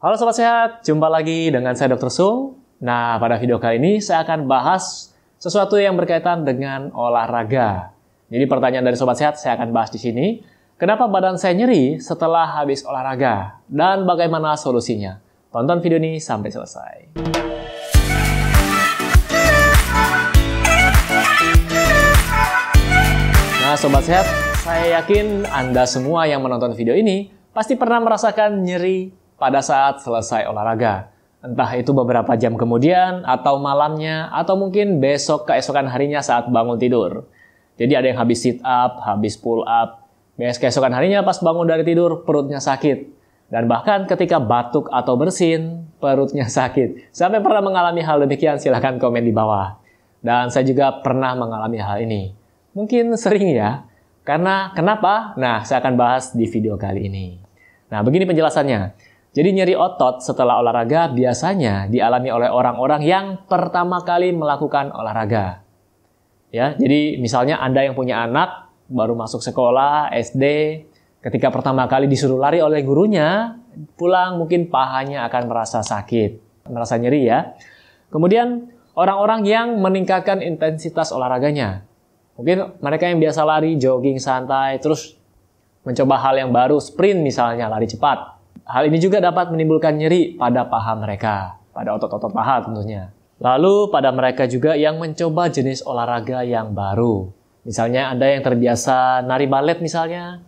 Halo Sobat Sehat, jumpa lagi dengan saya Dr. Sung. Nah, pada video kali ini saya akan bahas sesuatu yang berkaitan dengan olahraga. Jadi pertanyaan dari Sobat Sehat saya akan bahas di sini. Kenapa badan saya nyeri setelah habis olahraga? Dan bagaimana solusinya? Tonton video ini sampai selesai. Nah, Sobat Sehat, saya yakin Anda semua yang menonton video ini pasti pernah merasakan nyeri pada saat selesai olahraga. Entah itu beberapa jam kemudian, atau malamnya, atau mungkin besok keesokan harinya saat bangun tidur. Jadi ada yang habis sit up, habis pull up. Besok keesokan harinya pas bangun dari tidur, perutnya sakit. Dan bahkan ketika batuk atau bersin, perutnya sakit. Sampai pernah mengalami hal demikian, silahkan komen di bawah. Dan saya juga pernah mengalami hal ini. Mungkin sering ya. Karena kenapa? Nah, saya akan bahas di video kali ini. Nah, begini penjelasannya. Jadi nyeri otot setelah olahraga biasanya dialami oleh orang-orang yang pertama kali melakukan olahraga. Ya, jadi misalnya Anda yang punya anak baru masuk sekolah SD, ketika pertama kali disuruh lari oleh gurunya, pulang mungkin pahanya akan merasa sakit, merasa nyeri ya. Kemudian orang-orang yang meningkatkan intensitas olahraganya. Mungkin mereka yang biasa lari, jogging santai, terus mencoba hal yang baru, sprint misalnya, lari cepat Hal ini juga dapat menimbulkan nyeri pada paha mereka, pada otot-otot paha tentunya. Lalu pada mereka juga yang mencoba jenis olahraga yang baru. Misalnya Anda yang terbiasa nari balet misalnya,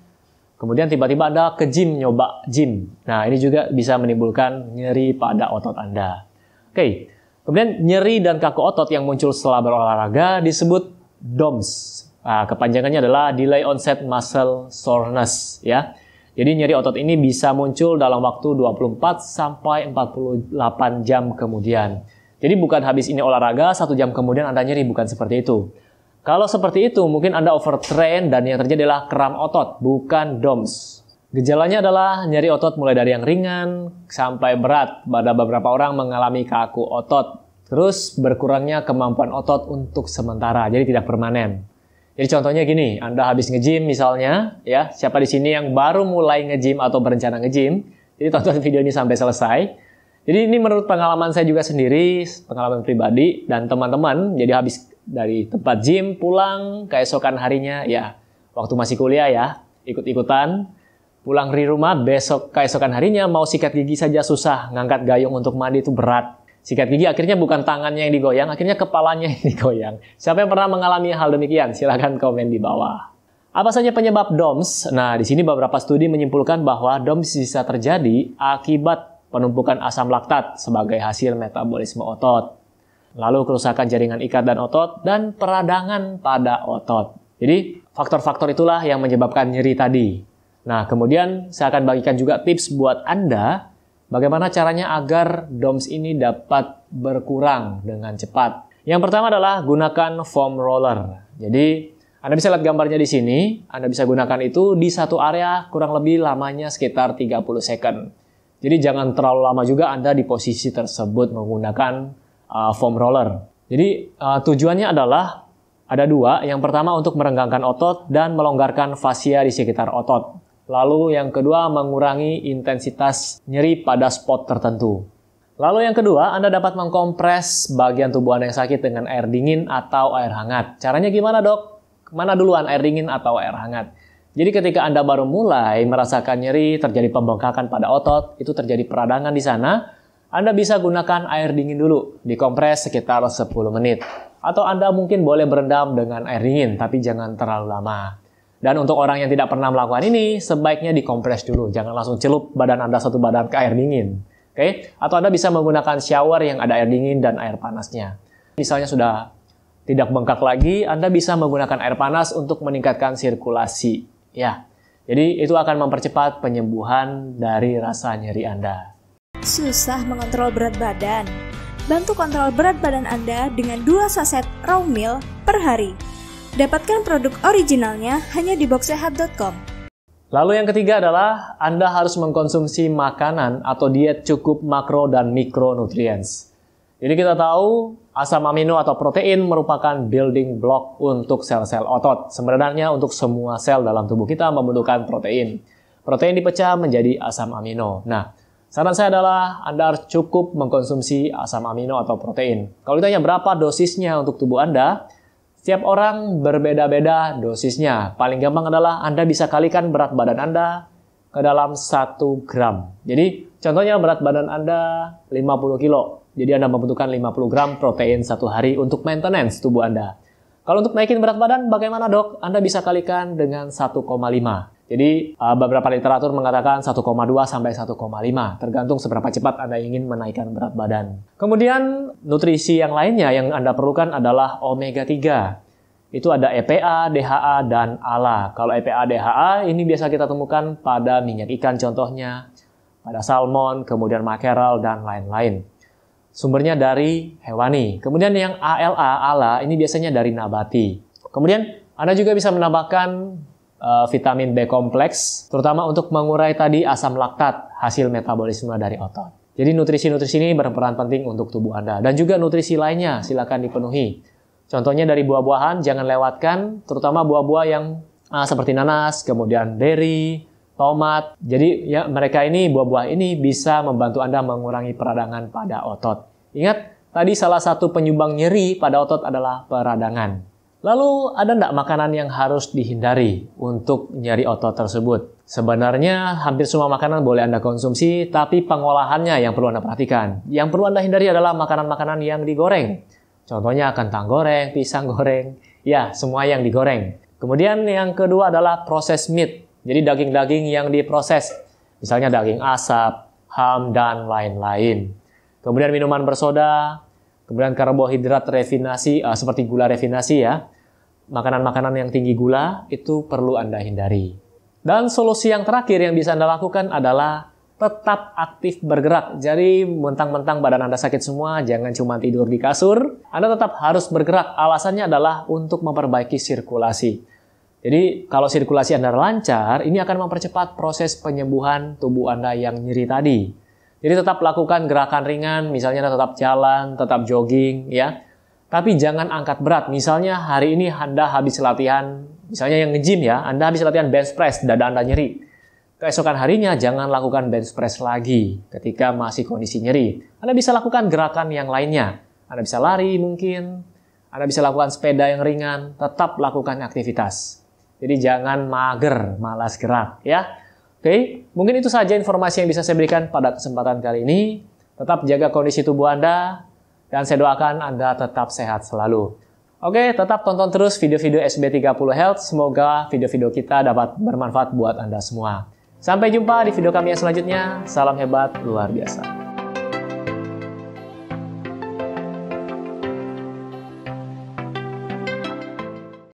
kemudian tiba-tiba Anda ke gym nyoba gym. Nah, ini juga bisa menimbulkan nyeri pada otot Anda. Oke, kemudian nyeri dan kaku otot yang muncul setelah berolahraga disebut DOMS. Nah, kepanjangannya adalah Delay Onset Muscle Soreness ya. Jadi nyeri otot ini bisa muncul dalam waktu 24 sampai 48 jam kemudian. Jadi bukan habis ini olahraga, satu jam kemudian Anda nyeri, bukan seperti itu. Kalau seperti itu, mungkin Anda overtrain dan yang terjadi adalah kram otot, bukan DOMS. Gejalanya adalah nyeri otot mulai dari yang ringan sampai berat. Pada beberapa orang mengalami kaku otot, terus berkurangnya kemampuan otot untuk sementara, jadi tidak permanen. Jadi contohnya gini, Anda habis nge-gym misalnya, ya, siapa di sini yang baru mulai nge-gym atau berencana nge-gym, jadi tonton video ini sampai selesai. Jadi ini menurut pengalaman saya juga sendiri, pengalaman pribadi dan teman-teman, jadi habis dari tempat gym pulang keesokan harinya, ya, waktu masih kuliah ya, ikut-ikutan, pulang di rumah besok keesokan harinya mau sikat gigi saja susah, ngangkat gayung untuk mandi itu berat sikat gigi akhirnya bukan tangannya yang digoyang, akhirnya kepalanya yang digoyang. Siapa yang pernah mengalami hal demikian? Silahkan komen di bawah. Apa saja penyebab DOMS? Nah, di sini beberapa studi menyimpulkan bahwa DOMS bisa terjadi akibat penumpukan asam laktat sebagai hasil metabolisme otot. Lalu kerusakan jaringan ikat dan otot dan peradangan pada otot. Jadi, faktor-faktor itulah yang menyebabkan nyeri tadi. Nah, kemudian saya akan bagikan juga tips buat Anda Bagaimana caranya agar DOMS ini dapat berkurang dengan cepat? Yang pertama adalah gunakan foam roller. Jadi, Anda bisa lihat gambarnya di sini. Anda bisa gunakan itu di satu area kurang lebih lamanya sekitar 30 second. Jadi jangan terlalu lama juga Anda di posisi tersebut menggunakan uh, foam roller. Jadi uh, tujuannya adalah ada dua. Yang pertama untuk merenggangkan otot dan melonggarkan fasia di sekitar otot. Lalu yang kedua, mengurangi intensitas nyeri pada spot tertentu. Lalu yang kedua, Anda dapat mengkompres bagian tubuh Anda yang sakit dengan air dingin atau air hangat. Caranya gimana dok? Mana duluan, air dingin atau air hangat? Jadi ketika Anda baru mulai merasakan nyeri, terjadi pembengkakan pada otot, itu terjadi peradangan di sana, Anda bisa gunakan air dingin dulu, dikompres sekitar 10 menit. Atau Anda mungkin boleh berendam dengan air dingin, tapi jangan terlalu lama. Dan untuk orang yang tidak pernah melakukan ini, sebaiknya dikompres dulu. Jangan langsung celup badan Anda satu badan ke air dingin. Oke? Okay? Atau Anda bisa menggunakan shower yang ada air dingin dan air panasnya. Misalnya sudah tidak bengkak lagi, Anda bisa menggunakan air panas untuk meningkatkan sirkulasi. Ya. Jadi itu akan mempercepat penyembuhan dari rasa nyeri Anda. Susah mengontrol berat badan? Bantu kontrol berat badan Anda dengan 2 saset raw meal per hari. Dapatkan produk originalnya hanya di boxsehat.com. Lalu yang ketiga adalah Anda harus mengkonsumsi makanan atau diet cukup makro dan mikronutrients. Jadi kita tahu asam amino atau protein merupakan building block untuk sel-sel otot. Sebenarnya untuk semua sel dalam tubuh kita membutuhkan protein. Protein dipecah menjadi asam amino. Nah, Saran saya adalah Anda harus cukup mengkonsumsi asam amino atau protein. Kalau ditanya berapa dosisnya untuk tubuh Anda, setiap orang berbeda-beda dosisnya. Paling gampang adalah Anda bisa kalikan berat badan Anda ke dalam 1 gram. Jadi contohnya berat badan Anda 50 kilo. Jadi Anda membutuhkan 50 gram protein satu hari untuk maintenance tubuh Anda. Kalau untuk naikin berat badan, bagaimana dok? Anda bisa kalikan dengan 1,5. Jadi uh, beberapa literatur mengatakan 1,2 sampai 1,5 tergantung seberapa cepat Anda ingin menaikkan berat badan. Kemudian nutrisi yang lainnya yang Anda perlukan adalah omega 3. Itu ada EPA, DHA, dan ALA. Kalau EPA, DHA ini biasa kita temukan pada minyak ikan contohnya, pada salmon, kemudian makeral, dan lain-lain. Sumbernya dari hewani. Kemudian yang ALA, ALA ini biasanya dari nabati. Kemudian Anda juga bisa menambahkan uh, vitamin B kompleks, terutama untuk mengurai tadi asam laktat hasil metabolisme dari otot. Jadi nutrisi-nutrisi ini berperan penting untuk tubuh Anda. Dan juga nutrisi lainnya silakan dipenuhi. Contohnya dari buah-buahan jangan lewatkan, terutama buah-buah yang uh, seperti nanas, kemudian berry, tomat. Jadi ya mereka ini buah-buah ini bisa membantu Anda mengurangi peradangan pada otot. Ingat, tadi salah satu penyumbang nyeri pada otot adalah peradangan. Lalu ada enggak makanan yang harus dihindari untuk nyeri otot tersebut? Sebenarnya hampir semua makanan boleh Anda konsumsi, tapi pengolahannya yang perlu Anda perhatikan. Yang perlu Anda hindari adalah makanan-makanan yang digoreng. Contohnya kentang goreng, pisang goreng, ya semua yang digoreng. Kemudian yang kedua adalah proses meat, jadi daging-daging yang diproses. Misalnya daging asap, ham, dan lain-lain. Kemudian minuman bersoda, kemudian karbohidrat refinasi, uh, seperti gula refinasi ya makanan-makanan yang tinggi gula itu perlu Anda hindari. Dan solusi yang terakhir yang bisa Anda lakukan adalah tetap aktif bergerak. Jadi mentang-mentang badan Anda sakit semua, jangan cuma tidur di kasur. Anda tetap harus bergerak. Alasannya adalah untuk memperbaiki sirkulasi. Jadi kalau sirkulasi Anda lancar, ini akan mempercepat proses penyembuhan tubuh Anda yang nyeri tadi. Jadi tetap lakukan gerakan ringan, misalnya tetap jalan, tetap jogging, ya tapi jangan angkat berat. Misalnya hari ini Anda habis latihan, misalnya yang nge-gym ya, Anda habis latihan bench press, dada Anda nyeri. Keesokan harinya jangan lakukan bench press lagi ketika masih kondisi nyeri. Anda bisa lakukan gerakan yang lainnya. Anda bisa lari mungkin, Anda bisa lakukan sepeda yang ringan, tetap lakukan aktivitas. Jadi jangan mager, malas gerak ya. Oke, mungkin itu saja informasi yang bisa saya berikan pada kesempatan kali ini. Tetap jaga kondisi tubuh Anda, dan saya doakan Anda tetap sehat selalu. Oke, tetap tonton terus video-video SB30 Health. Semoga video-video kita dapat bermanfaat buat Anda semua. Sampai jumpa di video kami yang selanjutnya. Salam hebat luar biasa.